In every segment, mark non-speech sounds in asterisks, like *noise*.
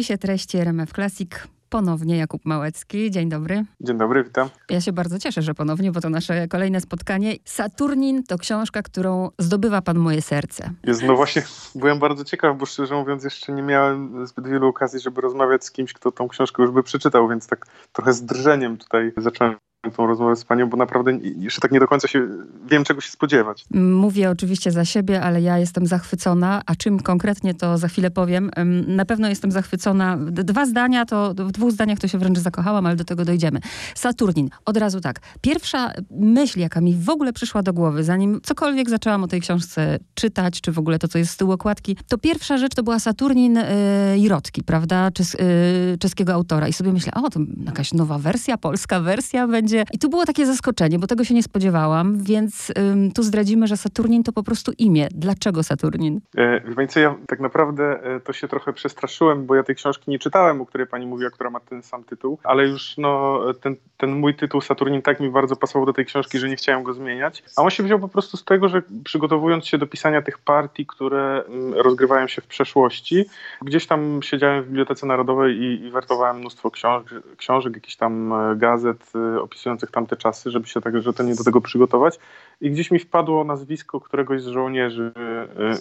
spisie treści RMF Classic ponownie Jakub Małecki. Dzień dobry. Dzień dobry, witam. Ja się bardzo cieszę, że ponownie, bo to nasze kolejne spotkanie. Saturnin to książka, którą zdobywa pan moje serce. Jest, no właśnie, byłem bardzo ciekaw, bo szczerze mówiąc jeszcze nie miałem zbyt wielu okazji, żeby rozmawiać z kimś, kto tą książkę już by przeczytał, więc tak trochę z drżeniem tutaj zacząłem tą rozmowę z panią, bo naprawdę jeszcze tak nie do końca się wiem, czego się spodziewać. Mówię oczywiście za siebie, ale ja jestem zachwycona, a czym konkretnie to za chwilę powiem. Na pewno jestem zachwycona. Dwa zdania, to w dwóch zdaniach to się wręcz zakochałam, ale do tego dojdziemy. Saturnin, od razu tak. Pierwsza myśl, jaka mi w ogóle przyszła do głowy, zanim cokolwiek zaczęłam o tej książce czytać, czy w ogóle to, co jest z tyłu okładki, to pierwsza rzecz to była Saturnin yy, prawda, Czes, yy, czeskiego autora. I sobie myślę, o, to jakaś nowa wersja, polska wersja będzie I tu było takie zaskoczenie, bo tego się nie spodziewałam, więc ym, tu zdradzimy, że Saturnin to po prostu imię. Dlaczego Saturnin? E, wie ja tak naprawdę e, to się trochę przestraszyłem, bo ja tej książki nie czytałem, o której pani mówiła, która ma ten sam tytuł, ale już no, ten, ten mój tytuł Saturnin tak mi bardzo pasował do tej książki, że nie chciałem go zmieniać. A on się wziął po prostu z tego, że przygotowując się do pisania tych partii, które rozgrywają się w przeszłości, gdzieś tam siedziałem w Bibliotece Narodowej i, i wertowałem mnóstwo książek, książek jakichś tam e, gazet opisujących opisujących tamte czasy, żeby się tak rzetelnie do tego przygotować. I gdzieś mi wpadło nazwisko któregoś z żołnierzy,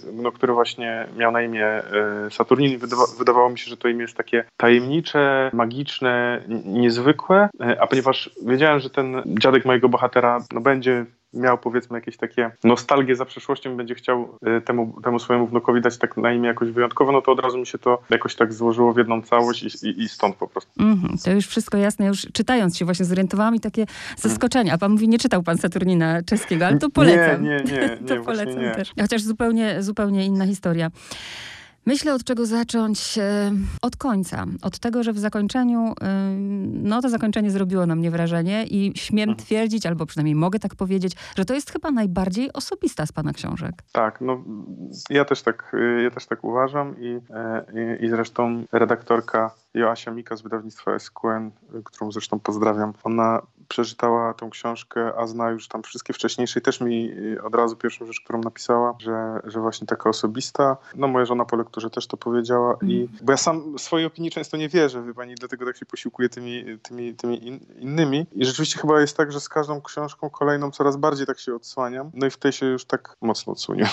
y, no, który właśnie miał na imię y, Saturnin. Wydawa wydawało mi się, że to imię jest takie tajemnicze, magiczne, niezwykłe. Y, a ponieważ wiedziałem, że ten dziadek mojego bohatera no, będzie miał powiedzmy jakieś takie nostalgie za przeszłością, będzie chciał y, temu, temu swojemu wnukowi dać tak na imię jakoś wyjątkowo, no to od razu mi się to jakoś tak złożyło w jedną całość i, i, i stąd po prostu. Mm -hmm, to już wszystko jasne, już czytając się właśnie zorientowałam i takie zaskoczenie. A pan mówi, nie czytał pan Saturnina czeskiego, ale to polecam. Nie, nie, *laughs* nie. nie to polecam nie. też. Chociaż zupełnie, zupełnie inna historia. Myślę, od czego zacząć. E, od końca. Od tego, że w zakończeniu, e, no to zakończenie zrobiło na mnie wrażenie i śmiem mhm. twierdzić, albo przynajmniej mogę tak powiedzieć, że to jest chyba najbardziej osobista z pana książek. Tak, no ja też tak, e, ja też tak uważam i, i, i zresztą redaktorka Joasia Mika z wydawnictwa SQN, którą zresztą pozdrawiam, ona przeczytała tą książkę, a zna już tam wszystkie wcześniejsze i też mi y, od razu pierwszą rzecz, którą napisała, że, że właśnie taka osobista. No moja żona po lekturze też to powiedziała i mm. bo ja sam swojej opinii często nie wierzę, wie pani, dlatego tak się posiłkuję tymi, tymi, tymi in, innymi i rzeczywiście chyba jest tak, że z każdą książką kolejną coraz bardziej tak się odsłaniam, no i w tej się już tak mocno odsłoniłem.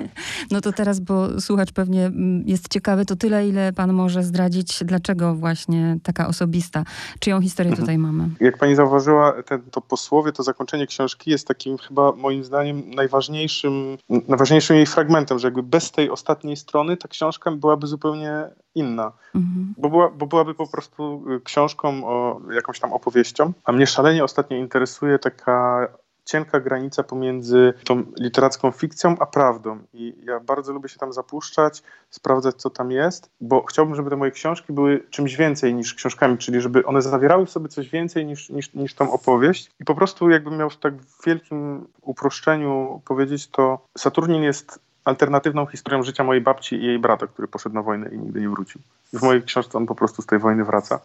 *laughs* no to teraz, bo słuchacz pewnie mm, jest ciekawy, to tyle, ile pan może zdradzić, dlaczego właśnie taka osobista, czyją historię mhm. tutaj mamy. Jak pani zauważyła, zauważyła, ten, to posłowie, to zakończenie książki jest takim chyba moim zdaniem najważniejszym, najważniejszym jej fragmentem, że jakby bez tej ostatniej strony ta książka byłaby zupełnie inna, mhm. bo, była, bo byłaby po prostu książką o jakąś tam opowieścią, a mnie szalenie ostatnio interesuje taka cienka granica pomiędzy tą literacką fikcją a prawdą. I ja bardzo lubię się tam zapuszczać, sprawdzać, co tam jest, bo chciałbym, żeby te moje książki były czymś więcej niż książkami, czyli żeby one zawierały w sobie coś więcej niż, niż, niż tą opowieść. I po prostu, jakbym miał w tak wielkim uproszczeniu powiedzieć, to Saturnin jest alternatywną historią życia mojej babci i jej brata, który poszedł na wojnę i nigdy nie wrócił. W mojej książce on po prostu z tej wojny wraca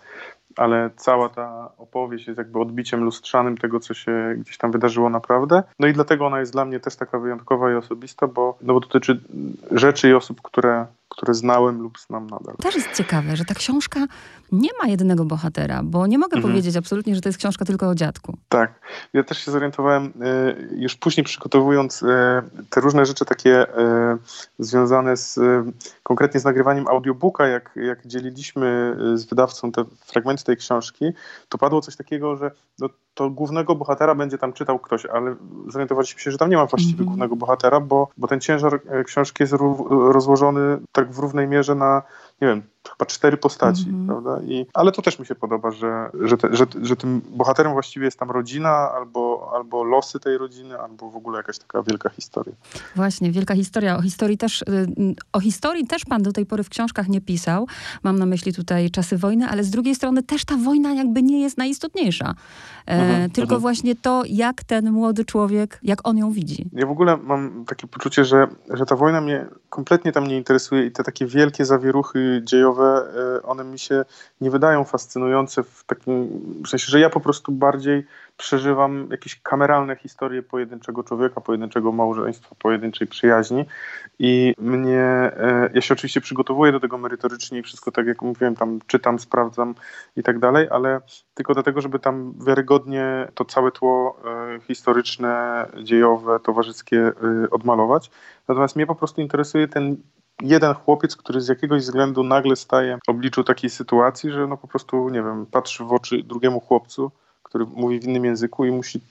ale cała ta opowieść jest jakby odbiciem lustrzanym tego, co się gdzieś tam wydarzyło naprawdę. No i dlatego ona jest dla mnie też taka wyjątkowa i osobista, bo, no bo dotyczy rzeczy i osób, które które znałem lub znam nadal. Też jest ciekawe, że ta książka nie ma jednego bohatera, bo nie mogę mhm. powiedzieć absolutnie, że to jest książka tylko o dziadku. Tak. Ja też się zorientowałem y, już później przygotowując y, te różne rzeczy takie y, związane z konkretnie z nagrywaniem audiobooka, jak, jak dzieliliśmy z wydawcą te fragmenty tej książki, to padło coś takiego, że no, to głównego bohatera będzie tam czytał ktoś, ale zorientowaliśmy się, że tam nie ma właściwie mm -hmm. głównego bohatera, bo, bo ten ciężar e, książki jest rozłożony tak w równej mierze na, nie wiem, chyba cztery postaci, mm -hmm. prawda? I, ale to też mi się podoba, że, że, te, że, że tym bohaterem właściwie jest tam rodzina, albo, albo losy tej rodziny, albo w ogóle jakaś taka wielka historia. Właśnie, wielka historia. O historii też, y, o historii też pan do tej pory w książkach nie pisał. Mam na myśli tutaj czasy wojny, ale z drugiej strony też ta wojna jakby nie jest najistotniejsza. E, mhm, tylko mhm. właśnie to, jak ten młody człowiek, jak on ją widzi. Ja w ogóle mam takie poczucie, że, że ta wojna mnie kompletnie tam nie interesuje i te takie wielkie zawieruchy dziejowe, one mi się nie wydają fascynujące w takim sensie, że ja po prostu bardziej przeżywam jakieś kameralne historie pojedynczego człowieka, pojedynczego małżeństwa, pojedynczej przyjaźni i mnie, e, ja się oczywiście przygotowuję do tego merytorycznie i wszystko tak jak mówiłem, tam czytam, sprawdzam i tak dalej, ale tylko dlatego, żeby tam wiarygodnie to całe tło e, historyczne, dziejowe, towarzyskie e, odmalować. Natomiast mnie po prostu interesuje ten jeden chłopiec, który z jakiegoś względu nagle staje w obliczu takiej sytuacji, że no po prostu, nie wiem, patrzy w oczy drugiemu chłopcu, który mówi w innym języku i musi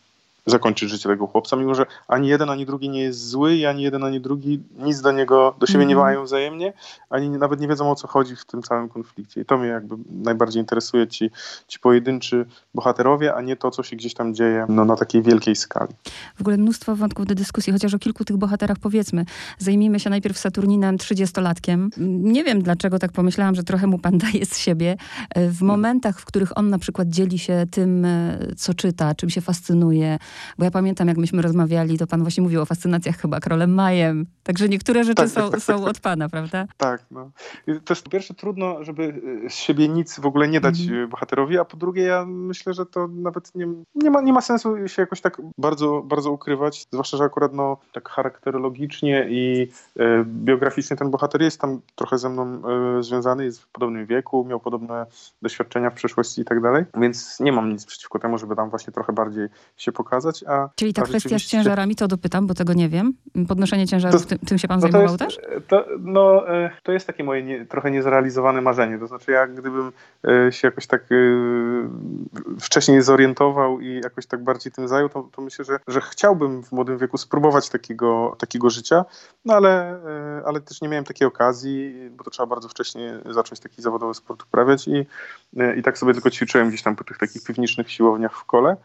zakończyć życie tego chłopca, mimo że ani jeden, ani drugi nie jest zły i ani jeden, ani drugi nic do niego, do siebie mm. nie mhm. mają wzajemnie, ani nawet nie wiedzą o co chodzi w tym całym konflikcie. I to mnie jakby najbardziej interesuje, ci, ci pojedynczy bohaterowie, a nie to, co się gdzieś tam dzieje no, na takiej wielkiej skali. W ogóle mnóstwo wątków do dyskusji, chociaż o kilku tych bohaterach powiedzmy. Zajmijmy się najpierw Saturninem, 30-latkiem. Nie wiem, dlaczego tak pomyślałam, że trochę mu pan daje z siebie. W momentach, w których on na przykład dzieli się tym, co czyta, czym się fascynuje, bo ja pamiętam, jak myśmy rozmawiali, to pan właśnie mówił o fascynacjach chyba królem Majem. Także niektóre rzeczy tak, są, tak, tak, są tak, od pana, prawda? Tak. No. To jest po pierwsze trudno, żeby z siebie nic w ogóle nie dać mm. bohaterowi, a po drugie ja myślę, że to nawet nie, nie, ma, nie ma sensu się jakoś tak bardzo, bardzo ukrywać. Zwłaszcza, że akurat no, tak charakterologicznie i e, biograficznie ten bohater jest tam trochę ze mną e, związany, jest w podobnym wieku, miał podobne doświadczenia w przeszłości i tak dalej. Więc nie mam nic przeciwko temu, żeby tam właśnie trochę bardziej się pokazać a, Czyli ta kwestia rzeczywiście... z ciężarami, to dopytam, bo tego nie wiem. Podnoszenie ciężarów, to, tym, tym, się pan no zajmował jest, też? To, no, e, to jest takie moje nie, trochę niezrealizowane marzenie. To znaczy ja gdybym e, się jakoś tak e, wcześniej zorientował i jakoś tak bardziej tym zajął, to, to myślę, że, że chciałbym w młodym wieku spróbować takiego, takiego życia, no ale, ale też nie miałem takiej okazji, bo to trzeba bardzo wcześnie zacząć taki zawodowy sport uprawiać i, i tak sobie tylko ćwiczyłem gdzieś tam po tych takich piwniczych siłowniach w kole,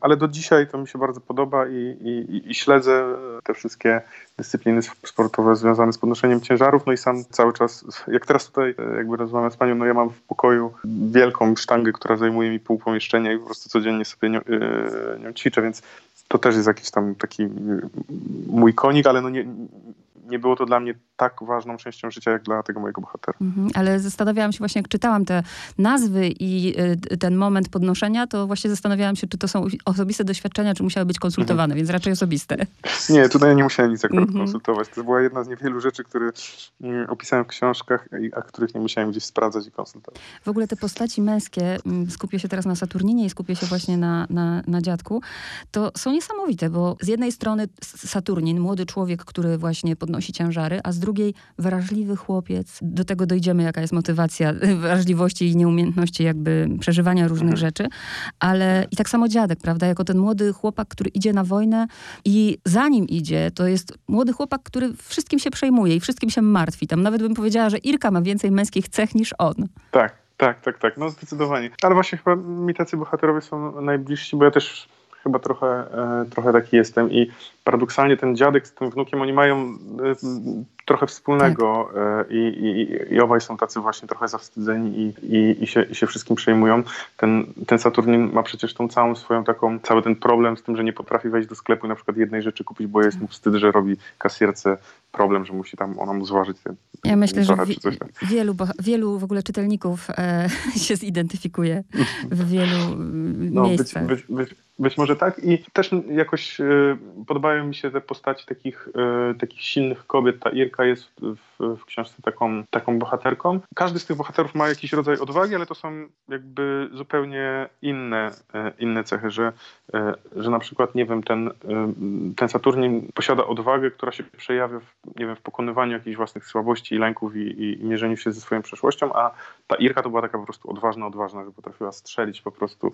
ale do dzisiaj to mi się bardzo podoba i, i, i śledzę te wszystkie dyscypliny sportowe związane z podnoszeniem ciężarów, no i sam cały czas, jak teraz tutaj e, jakby rozmawiam z panią, no ja mam w pokoju wielką sztangę, która zajmuje mi pół pomieszczenia i po prostu codziennie sobie nią, e, nią ćwiczę, więc to też jest jakiś tam taki mój konik, ale no nie, nie było to dla mnie tak ważną częścią życia, jak dla tego mojego bohatera. Mhm, ale zastanawiałam się właśnie, jak czytałam te nazwy i y, ten moment podnoszenia, to właśnie zastanawiałam się, czy to są osobiste doświadczenia, czy musiały być konsultowane, mhm. więc raczej osobiste. Nie, tutaj nie musiałem nic akurat mhm. konsultować. To była jedna z niewielu rzeczy, które mm, opisałem w książkach, a których nie musiałem gdzieś sprawdzać i konsultować. W ogóle te postaci męskie, mm, skupię się teraz na Saturninie i skupię się właśnie na, na, na dziadku, to są niesamowite, bo z jednej strony Saturnin, młody człowiek, który właśnie podnosi ciężary, a z drugiej wrażliwy chłopiec. Do tego dojdziemy, jaka jest motywacja *laughs* wrażliwości i nieumiejętności jakby przeżywania różnych rzeczy. Ale i tak samo dziadek, prawda? Jako ten młody chłopak, który idzie na wojnę i zanim idzie, to jest młody chłopak, który wszystkim się przejmuje i wszystkim się martwi. Tam nawet bym powiedziała, że Irka ma więcej męskich cech niż on. Tak, tak, tak, tak. No zdecydowanie. Ale właśnie chyba mi tacy bohaterowie są najbliżsi, bo ja też chyba trochę, e, trochę taki jestem i paradoksalnie ten dziadek z tym wnukiem, oni mają e, trochę wspólnego tak. E, i, i, i obaj są tacy właśnie trochę zawstydzeni i, i, i, się, i się wszystkim przejmują. Ten, ten Saturnin ma przecież tą całą swoją taką, cały ten problem z tym, że nie potrafi wejść do sklepu i na przykład jednej rzeczy kupić, bo jest mu wstyd, że robi kasierce problem, że musi tam ona mu zważyć te Ja myślę, że wi wielu, wielu w ogóle czytelników e, *laughs* się zidentyfikuje w wielu no, miejscach. Być, być, być, być, może tak i też jakoś e, podobają mi się te postaci takich, e, takich silnych kobiet. Ta Irka jest w, w, książce taką, taką bohaterką. Każdy z tych bohaterów ma jakiś rodzaj odwagi, ale to są jakby zupełnie inne, e, inne cechy, że, e, że na przykład, nie wiem, ten, e, ten Saturnin posiada odwagę, która się przejawia w nie wiem, w pokonywaniu jakichś własnych słabości i lęków i, i, mierzeniu się ze swoją przeszłością, a ta Irka to była taka po prostu odważna, odważna, że potrafiła strzelić po prostu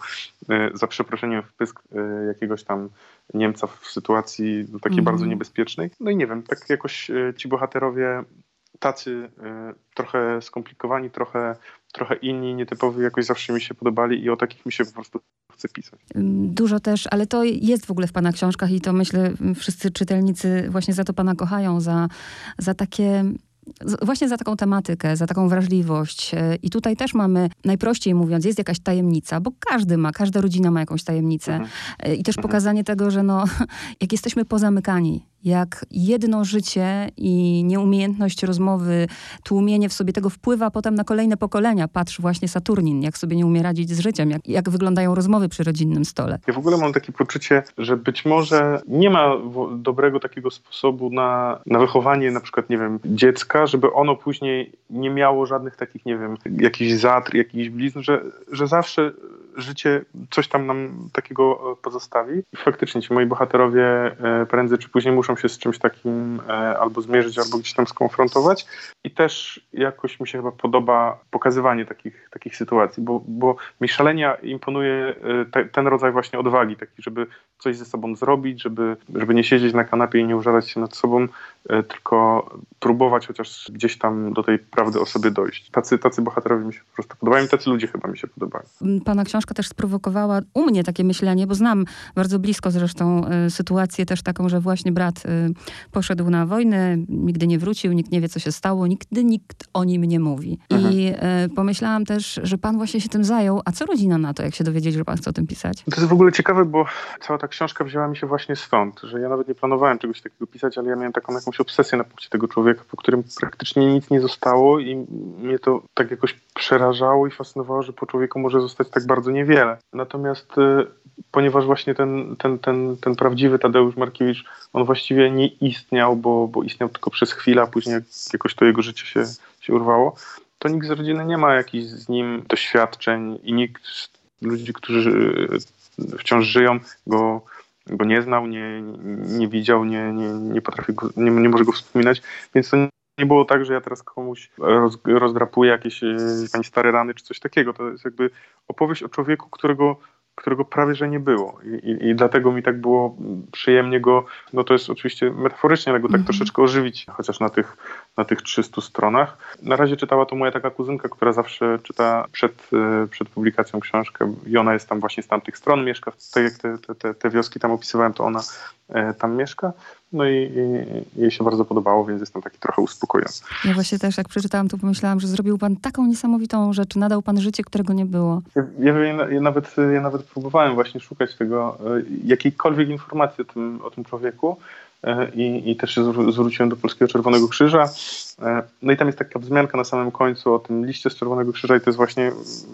za przeproszeniem w pysk jakiegoś tam Niemca w sytuacji no, takiej mm. bardzo niebezpiecznej. No i nie wiem, tak jakoś y, ci bohaterowie tacy trochę skomplikowani, trochę, trochę inni, nietypowi jakoś zawsze mi się podobali i o takich mi się po prostu chce pisać. Dużo też, ale to jest w ogóle w pana książkach i to myślę wszyscy czytelnicy właśnie za to pana kochają, za, za takie właśnie za taką tematykę, za taką wrażliwość. I tutaj też mamy, najprościej mówiąc, jest jakaś tajemnica, bo każdy ma, każda rodzina ma jakąś tajemnicę. Mhm. I też mhm. pokazanie tego, że no, *laughs* jak jesteśmy pozamykani, jak jedno życie i nieumiejętność rozmowy, tłumienie w sobie tego wpływa potem na kolejne pokolenia. Patrz właśnie Saturnin, jak sobie nie umie radzić z życiem, jak, jak wyglądają rozmowy przy rodzinnym stole. Ja w ogóle mam takie poczucie, że być może nie ma dobrego takiego sposobu na, na wychowanie na przykład, nie wiem, dziecka, żeby ono później nie miało żadnych takich, nie wiem, jakichś zatr, jakichś blizn, że, że zawsze życie coś tam nam takiego pozostawi. I faktycznie ci moi bohaterowie e, prędzej czy później muszą się z czymś takim e, albo zmierzyć, albo gdzieś tam skonfrontować. I też jakoś mi się chyba podoba pokazywanie takich, takich sytuacji, bo, bo mi szalenia imponuje e, te, ten rodzaj właśnie odwagi, taki, żeby coś ze sobą zrobić, żeby, żeby nie siedzieć na kanapie i nie użalać się nad sobą, tylko próbować chociaż gdzieś tam do tej prawdy o sobie dojść. Tacy, tacy bohaterowie mi się po prostu podobają i tacy ludzie chyba mi się podobają. Pana książka też sprowokowała u mnie takie myślenie, bo znam bardzo blisko zresztą y, sytuację też taką, że właśnie brat y, poszedł na wojnę, nigdy nie wrócił, nikt nie wie, co się stało, nigdy nikt o nim nie mówi. Mhm. I y, pomyślałam też, że pan właśnie się tym zajął, a co rodzina na to, jak się dowiedzieli, że pan chce o tym pisać? To jest w ogóle ciekawe, bo cała ta książka wzięła mi się właśnie stąd, że ja nawet nie planowałem czegoś takiego pisać, ale ja miałem taką jakąś obsesję na punkcie tego człowieka, po którym praktycznie nic nie zostało i mnie to tak jakoś przerażało i fascynowało, że po człowieku może zostać tak bardzo niewiele. Natomiast y, ponieważ właśnie ten, ten, ten, ten prawdziwy Tadeusz Markiewicz, on właściwie nie istniał, bo, bo istniał tylko przez chwilę, a później jakoś to jego życie się, się urwało, to nikt z rodziny nie ma jakichś z nim doświadczeń i nikt z ludzi, którzy wciąż żyją, go, go nie znał, nie, nie widział, nie, nie, nie potrafi go, nie, nie może go wspominać, więc to nie było tak, że ja teraz komuś roz, rozdrapuję jakieś, jakieś stare rany czy coś takiego. To jest jakby opowieść o człowieku, którego którego prawie że nie było. I, i, I, dlatego mi tak było przyjemnie go, no to jest oczywiście metaforycznie, ale go tak mm -hmm. troszeczkę ożywić, chociaż na tych, na tych 300 stronach. Na razie czytała to moja taka kuzynka, która zawsze czyta przed, e, przed publikacją książkę i ona jest tam właśnie z tamtych stron, mieszka, tak jak te, te, te wioski tam opisywałem, to ona e, tam mieszka. No i, i, jej się bardzo podobało, więc jestem taki trochę uspokojony. Ja właśnie też jak przeczytałam, to pomyślałam, że zrobił pan taką niesamowitą rzecz, nadał pan życie, którego nie było. Ja, ja, ja nawet, ja nawet próbowałem właśnie szukać tego, e, jakiejkolwiek informacji o tym, o tym człowieku e, i, i też się zwróciłem do Polskiego Czerwonego Krzyża. E, no i tam jest taka wzmianka na samym końcu o tym liście z Czerwonego Krzyża i to jest właśnie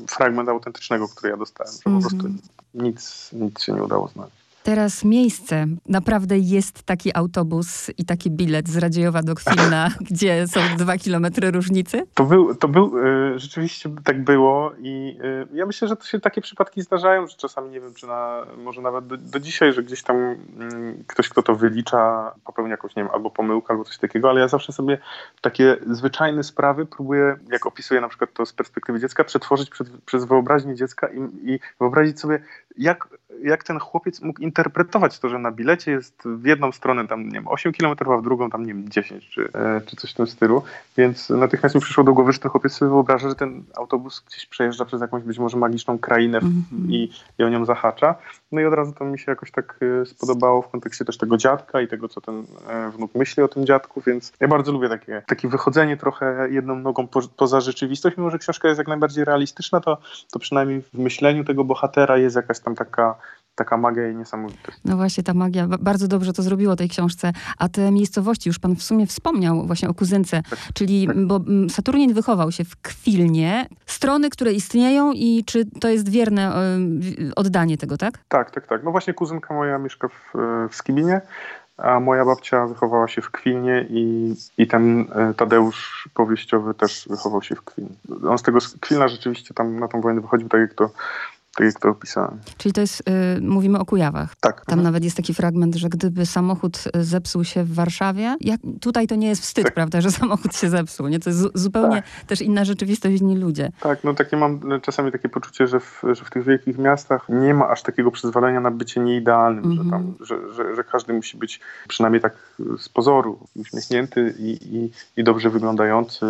fragment autentycznego, który ja dostałem, że mm -hmm. po prostu mhm. nic, nic się nie udało znaleźć. Teraz miejsce. Naprawdę jest taki autobus i taki bilet z Radziejowa do Kwilna, *laughs* gdzie są dwa kilometry różnicy? To był, to był y, rzeczywiście tak było i y, ja myślę, że to się takie przypadki zdarzają, że czasami nie wiem, czy na, może nawet do, do dzisiaj, że gdzieś tam y, ktoś, kto to wylicza, popełnia jakąś, nie wiem, albo pomyłkę, albo coś takiego, ale ja zawsze sobie takie zwyczajne sprawy próbuję, jak opisuję na przykład to z perspektywy dziecka, przetworzyć przed, przez wyobraźnię dziecka i, i wyobrazić sobie, jak, jak ten chłopiec mógł interpretować to, że na bilecie jest w jedną stronę tam, nie wiem, 8 km, a w drugą tam, nie wiem, 10 czy, e, czy coś w tym stylu. Więc natychmiast mi przyszło do głowy, że ten chłopiec sobie wyobraża, że ten autobus gdzieś przejeżdża przez jakąś być może magiczną krainę mm -hmm. i, i o nią zahacza. No i od razu to mi się jakoś tak e, spodobało w kontekście też tego dziadka i tego, co ten e, wnuk myśli o tym dziadku, więc ja bardzo lubię takie, takie wychodzenie trochę jedną nogą po, poza rzeczywistość. Mimo, że książka jest jak najbardziej realistyczna, to, to przynajmniej w myśleniu tego bohatera jest jakaś tam taka taka magia i niesamowitość. No właśnie, ta magia bardzo dobrze to zrobiło tej książce. A te miejscowości, już pan w sumie wspomniał właśnie o kuzynce, tak, czyli, tak. bo mm, Saturnin wychował się w Kwilnie. Strony, które istnieją i czy to jest wierne oddanie tego, tak? Tak, tak, tak. No właśnie kuzynka moja mieszka w, w Skibinie, a moja babcia wychowała się w Kwilnie i, i ten e, Tadeusz powieściowy też wychował się w Kwilnie. On z tego Kwilna rzeczywiście tam na tą wojnę wychodził, tak jak to tak jak to opisałem. Czyli to jest, y, mówimy o Kujawach. Tak. Tam mhm. nawet jest taki fragment, że gdyby samochód y, zepsuł się w Warszawie, jak, tutaj to nie jest wstyd, tak. prawda, że samochód się zepsuł, nie? To jest zupełnie tak. też inna rzeczywistość, inni ludzie. Tak, no takie mam czasami takie poczucie, że w, że w tych wielkich miastach nie ma aż takiego przyzwolenia na bycie nieidealnym, mhm. że, tam, mhm. że, że, że, każdy musi być przynajmniej tak z pozoru uśmiechnięty i, i, i dobrze wyglądający,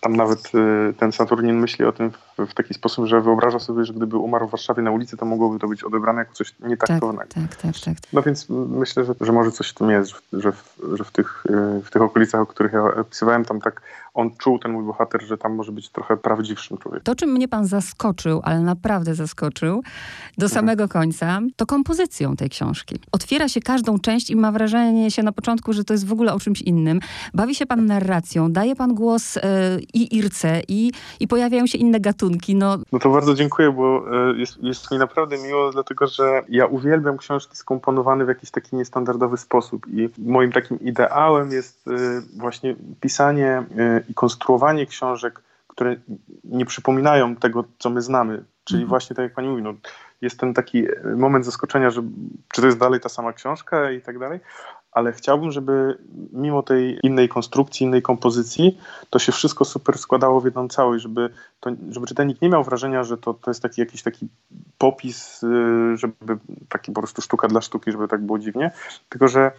tam nawet y, ten Saturnin myśli o tym w, w, taki sposób, że wyobraża sobie, że gdyby umarł w Warszawie na ulicy, to mogłoby to być odebrane jako coś nietaktownego. Tak, tak, tak, tak. No więc myślę, że, że może coś w tym jest, że w, że w, tych, y, w tych okolicach, o których ja opisywałem, tam tak on czuł, ten mój bohater, że tam może być trochę prawdziwszym człowiekiem. To, czym mnie pan zaskoczył, ale naprawdę zaskoczył, do Mhm. samego końca, to kompozycją tej książki. Otwiera się każdą część i ma wrażenie się na początku, że to jest w ogóle o czymś innym. Bawi się pan narracją, daje pan głos e, i Irce, i, i pojawiają się inne gatunki. No, No to bardzo dziękuję, bo e, jest, jest mi naprawdę miło, dlatego że ja uwielbiam książki skomponowane w jakiś taki niestandardowy sposób i moim takim ideałem jest e, właśnie pisanie i konstruowanie książek, które nie przypominają tego, co my znamy. Czyli Mhm. właśnie tak jak pani mówi, no, jest ten taki moment zaskoczenia, że czy to jest dalej ta sama książka i tak dalej, ale chciałbym, żeby mimo tej innej konstrukcji, innej kompozycji, to się wszystko super składało w jedną całość, żeby, to, żeby czytelnik nie miał wrażenia, że to, to jest taki jakiś taki popis, y, żeby taki po prostu sztuka dla sztuki, żeby tak było dziwnie, tylko że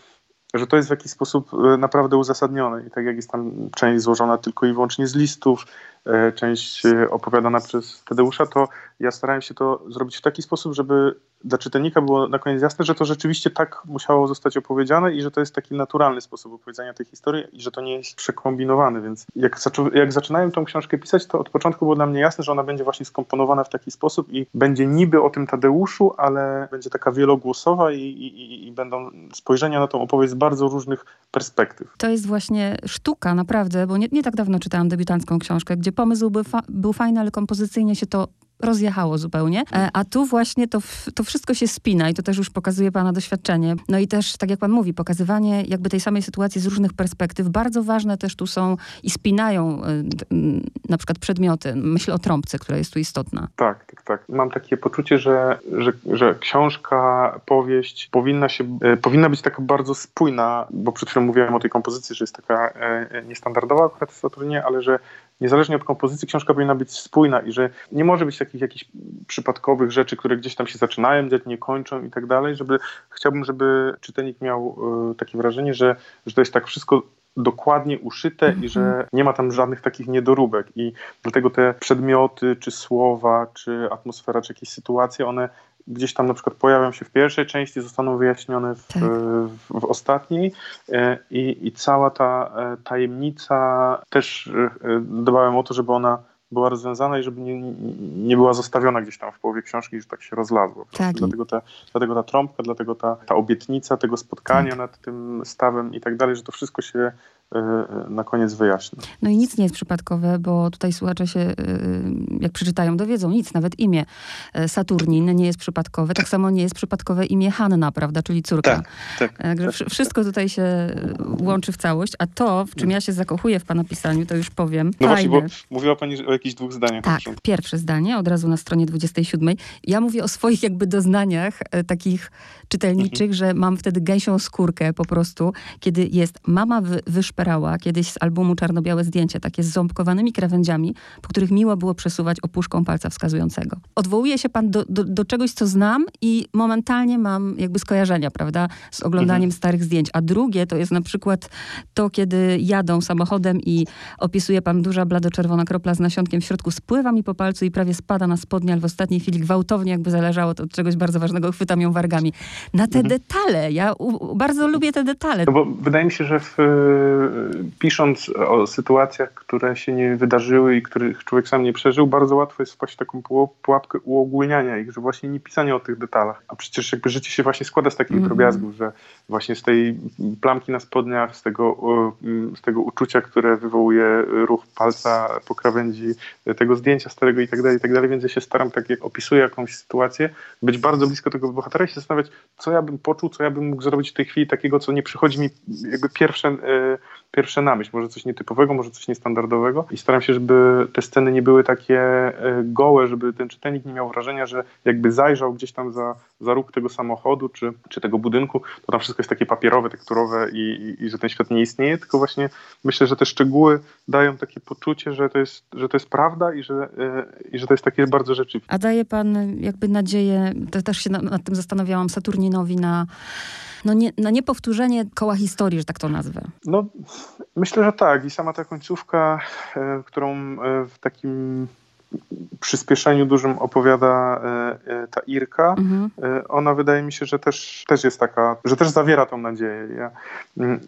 że to jest w jakiś sposób y, naprawdę uzasadnione. I tak jak jest tam część złożona tylko i wyłącznie z listów, y, część y, opowiadana przez Tadeusza, to ja starałem się to zrobić w taki sposób, żeby dla czytelnika było na koniec jasne, że to rzeczywiście tak musiało zostać opowiedziane i że to jest taki naturalny sposób opowiedzenia tej historii i że to nie jest przekombinowane, więc jak, zaczą, jak zaczynałem tą książkę pisać, to od początku było dla mnie jasne, że ona będzie właśnie skomponowana w taki sposób i będzie niby o tym Tadeuszu, ale będzie taka wielogłosowa i, i, i będą spojrzenia na tą opowieść z bardzo różnych perspektyw. to jest właśnie sztuka, naprawdę, bo nie, nie tak dawno czytałam debiutancką książkę, gdzie pomysł był, fa- był fajny, ale kompozycyjnie się to rozjechało zupełnie. E, A tu właśnie to, to wszystko się spina i to też już pokazuje pana doświadczenie. No i też, tak jak pan mówi, pokazywanie jakby tej samej sytuacji z różnych perspektyw. Bardzo ważne też tu są i spinają m, na przykład przedmioty. Myślę o trąbce, która jest tu istotna. Tak, tak, tak. Mam takie poczucie, że, że, że książka, powieść powinna, się, e, powinna być taka bardzo spójna, bo przed chwilą mówiłem o tej kompozycji, że jest taka e, e, niestandardowa akurat w Saturnie, ale że niezależnie od kompozycji książka powinna być spójna i że nie może być takich jakichś przypadkowych rzeczy, które gdzieś tam się zaczynają, gdzieś nie kończą i tak dalej, żeby chciałbym, żeby czytelnik miał e, takie wrażenie, że, że to jest tak wszystko dokładnie uszyte i że nie ma tam żadnych takich niedoróbek. I dlatego te przedmioty, czy słowa, czy atmosfera, czy jakieś sytuacje, one gdzieś tam na przykład pojawią się w pierwszej części, zostaną wyjaśnione w, Tak. w, w ostatniej e, i, i cała ta e, tajemnica też e, dbałem o to, żeby ona była rozwiązana i żeby nie, nie była zostawiona gdzieś tam w połowie książki, że tak się rozlazło. Tak. Dlatego, ta, dlatego ta trąbka, dlatego ta, ta obietnica tego spotkania Tak. nad tym stawem i tak dalej, że to wszystko się na koniec wyjaśni. No i nic nie jest przypadkowe, bo tutaj słuchacze się, y, jak przeczytają, dowiedzą nic, nawet imię e, Saturnin nie jest przypadkowe. Tak samo nie jest przypadkowe imię Hanna, prawda, czyli córka. Tak, tak. Także wsz- wszystko tutaj się y, łączy w całość, a to, w czym ja się zakochuję w pana pisaniu, to już powiem. No właśnie, Fajne. bo mówiła Pani o jakichś dwóch zdaniach. Tak, pierwsze zdanie, od razu na stronie 27. Ja mówię o swoich jakby doznaniach e, takich czytelniczych, Mhm. że mam wtedy gęsią skórkę po prostu, kiedy jest mama wy, kiedyś z albumu czarno-białe zdjęcia, takie z ząbkowanymi krawędziami, po których miło było przesuwać opuszką palca wskazującego. Odwołuje się pan do, do, do czegoś, co znam i momentalnie mam jakby skojarzenia, prawda, z oglądaniem Mhm. starych zdjęć. A drugie to jest na przykład to, kiedy jadą samochodem i opisuje pan duża blado-czerwona kropla z nasionkiem w środku, spływa mi po palcu i prawie spada na spodnie, ale w ostatniej chwili gwałtownie, jakby zależało to od czegoś bardzo ważnego, chwytam ją wargami. Na te detale, ja u, bardzo lubię te detale. No bo wydaje mi się, że w, pisząc o sytuacjach, które się nie wydarzyły i których człowiek sam nie przeżył, bardzo łatwo jest wpaść w taką puł- pułapkę uogólniania ich, że właśnie nie pisanie o tych detalach. A przecież jakby życie się właśnie składa z takich Mhm. drobiazgów, że właśnie z tej plamki na spodniach, z tego, e, z tego uczucia, które wywołuje ruch palca po krawędzi tego zdjęcia starego i tak dalej, i tak dalej, więc ja się staram, tak jak opisuję jakąś sytuację, być bardzo blisko tego bohatera i się zastanawiać, co ja bym poczuł, co ja bym mógł zrobić w tej chwili takiego, co nie przychodzi mi jakby pierwsze, e, pierwsze na myśl. Może coś nietypowego, może coś niestandardowego. I staram się, żeby te sceny nie były takie e, gołe, żeby ten czytelnik nie miał wrażenia, że jakby zajrzał gdzieś tam za, za róg tego samochodu czy, czy tego budynku, to tam wszystko jest takie papierowe, tekturowe i, i, i że ten świat nie istnieje, tylko właśnie myślę, że te szczegóły dają takie poczucie, że to jest, że to jest prawda i że, e, i że to jest takie bardzo rzeczywiste. A daje pan jakby nadzieję, to też się na- nad tym zastanawiałam, Saturninowi na, no nie, na niepowtórzenie koła historii, że tak to nazwę. No, myślę, że tak. I sama ta końcówka, e, którą e, w takim przyspieszeniu dużym opowiada e, e, ta Irka, Mhm. e, ona wydaje mi się, że też, też jest taka, że też zawiera tą nadzieję. Ja mm,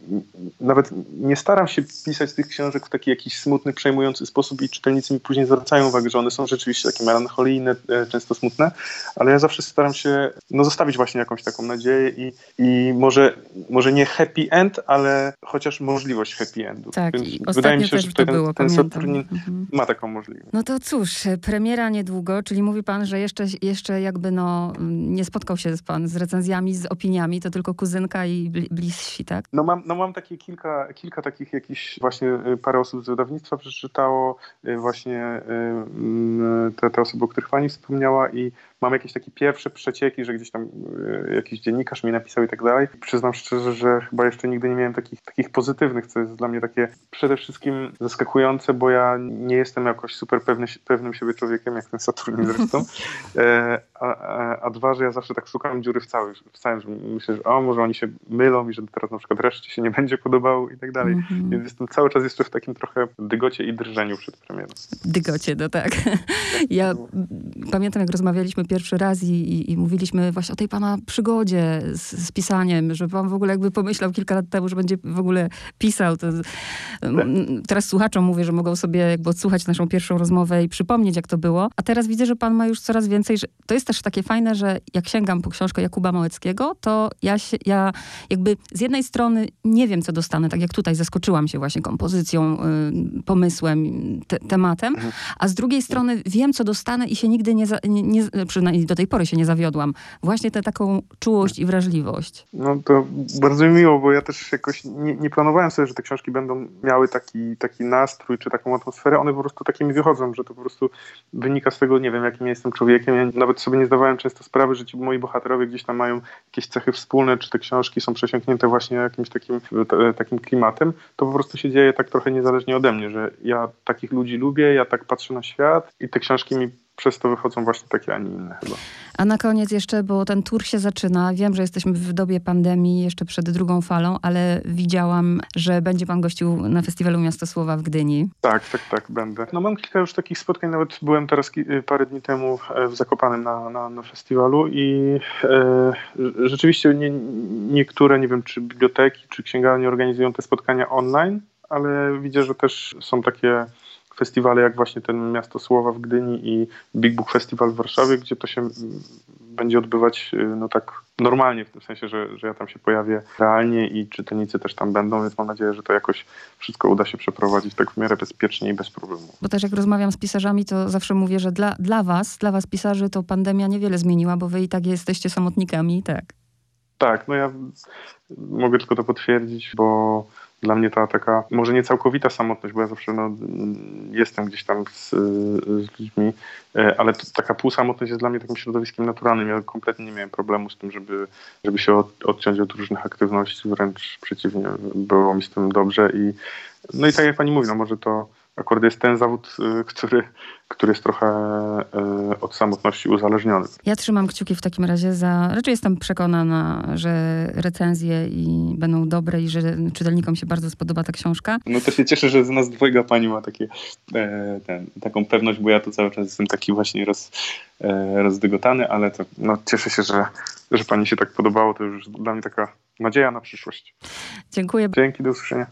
nawet nie staram się pisać tych książek w taki jakiś smutny, przejmujący sposób i czytelnicy mi później zwracają uwagę, że one są rzeczywiście takie melancholijne, często smutne, ale ja zawsze staram się no, zostawić właśnie jakąś taką nadzieję i, i może, może nie happy end, ale chociaż możliwość happy endu. Tak, Więc i wydaje mi się, też że to ten, było, ten. Saturnin Mhm. ma taką możliwość. No to cóż, premiera niedługo, czyli mówi pan, że jeszcze, jeszcze jakby no, nie spotkał się pan z recenzjami, z opiniami, to tylko kuzynka i bli- bliżsi, tak? No mam, no mam takie kilka, kilka takich jakichś właśnie y, parę osób z wydawnictwa przeczytało y, właśnie mm, te, te osoby, o których pani wspomniała i mam jakieś takie pierwsze przecieki, że gdzieś tam jakiś dziennikarz mi napisał i tak dalej. Przyznam szczerze, że chyba jeszcze nigdy nie miałem takich, takich pozytywnych, co jest dla mnie takie przede wszystkim zaskakujące, bo ja nie jestem jakoś super pewny, pewnym siebie człowiekiem, jak ten Saturnin zresztą. *laughs* E, a, a, a dwa, że ja zawsze tak szukam dziury w, cały, w całym, że myślę, że o, może oni się mylą i że teraz na przykład reszcie się nie będzie podobało i tak dalej. Mhm. Więc jestem cały czas jeszcze w takim trochę dygocie i drżeniu przed premierą. Dygocie, no tak. *laughs* Ja pamiętam, jak rozmawialiśmy pierwszy raz i, i, i mówiliśmy właśnie o tej pana przygodzie z, z pisaniem, że pan w ogóle jakby pomyślał kilka lat temu, że będzie w ogóle pisał. To, m, teraz słuchaczom mówię, że mogą sobie jakby odsłuchać naszą pierwszą rozmowę i przypomnieć, jak to było. A teraz widzę, że pan ma już coraz więcej, że to jest też takie fajne, że jak sięgam po książkę Jakuba Małeckiego, to ja, się, ja jakby z jednej strony nie wiem, co dostanę, tak jak tutaj zaskoczyłam się właśnie kompozycją, y, pomysłem, te, tematem, a z drugiej strony wiem, co dostanę i się nigdy nie, za, nie, nie, przynajmniej do tej pory się nie zawiodłam. Właśnie tę taką czułość i wrażliwość. No to bardzo mi miło, bo ja też jakoś nie, nie planowałem sobie, że te książki będą miały taki, taki nastrój czy taką atmosferę. One po prostu takimi wychodzą, że to po prostu wynika z tego, nie wiem, jakim ja jestem człowiekiem. Ja nawet sobie nie zdawałem często sprawy, że ci moi bohaterowie gdzieś tam mają jakieś cechy wspólne, czy te książki są przesiąknięte właśnie jakimś takim, takim klimatem. To po prostu się dzieje tak trochę niezależnie ode mnie, że ja takich ludzi lubię, ja tak patrzę na świat i te książki mi przez to wychodzą właśnie takie, a nie inne chyba. A na koniec jeszcze, bo ten tour się zaczyna. Wiem, że jesteśmy w dobie pandemii, jeszcze przed drugą falą, ale widziałam, że będzie pan gościł na festiwalu Miasto Słowa w Gdyni. Tak, tak, tak, będę. No mam kilka już takich spotkań, nawet byłem teraz parę dni temu e, w Zakopanem na, na, na festiwalu i e, rz- rzeczywiście nie, niektóre, nie wiem, czy biblioteki, czy księgarnie organizują te spotkania online, ale widzę, że też są takie festiwale jak właśnie ten Miasto Słowa w Gdyni i Big Book Festival w Warszawie, gdzie to się mm, będzie odbywać y, no tak normalnie, w tym sensie, że, że ja tam się pojawię realnie i czytelnicy też tam będą, więc mam nadzieję, że to jakoś wszystko uda się przeprowadzić tak w miarę bezpiecznie i bez problemu. Bo też jak rozmawiam z pisarzami, to zawsze mówię, że dla, dla was, dla was pisarzy, to pandemia niewiele zmieniła, bo wy i tak jesteście samotnikami, tak. Tak, no ja mogę tylko to potwierdzić, bo dla mnie ta taka, może nie całkowita samotność, bo ja zawsze no, jestem gdzieś tam z, z ludźmi, e, ale to, taka półsamotność jest dla mnie takim środowiskiem naturalnym. Ja kompletnie nie miałem problemu z tym, żeby, żeby się od, odciąć od różnych aktywności, wręcz przeciwnie, było mi z tym dobrze i no i tak jak pani mówi, no może to akurat jest ten zawód, y, który, który jest trochę y, od samotności uzależniony. Ja trzymam kciuki w takim razie za. Raczej jestem przekonana, że recenzje i będą dobre i że czytelnikom się bardzo spodoba ta książka. No to się cieszę, że z nas dwojga pani ma takie, e, ten, taką pewność, bo ja tu cały czas jestem taki właśnie roz, e, rozdygotany, ale to, no, cieszę się, że, że pani się tak podobało. To już dla mnie taka nadzieja na przyszłość. Dziękuję. Dzięki, do usłyszenia.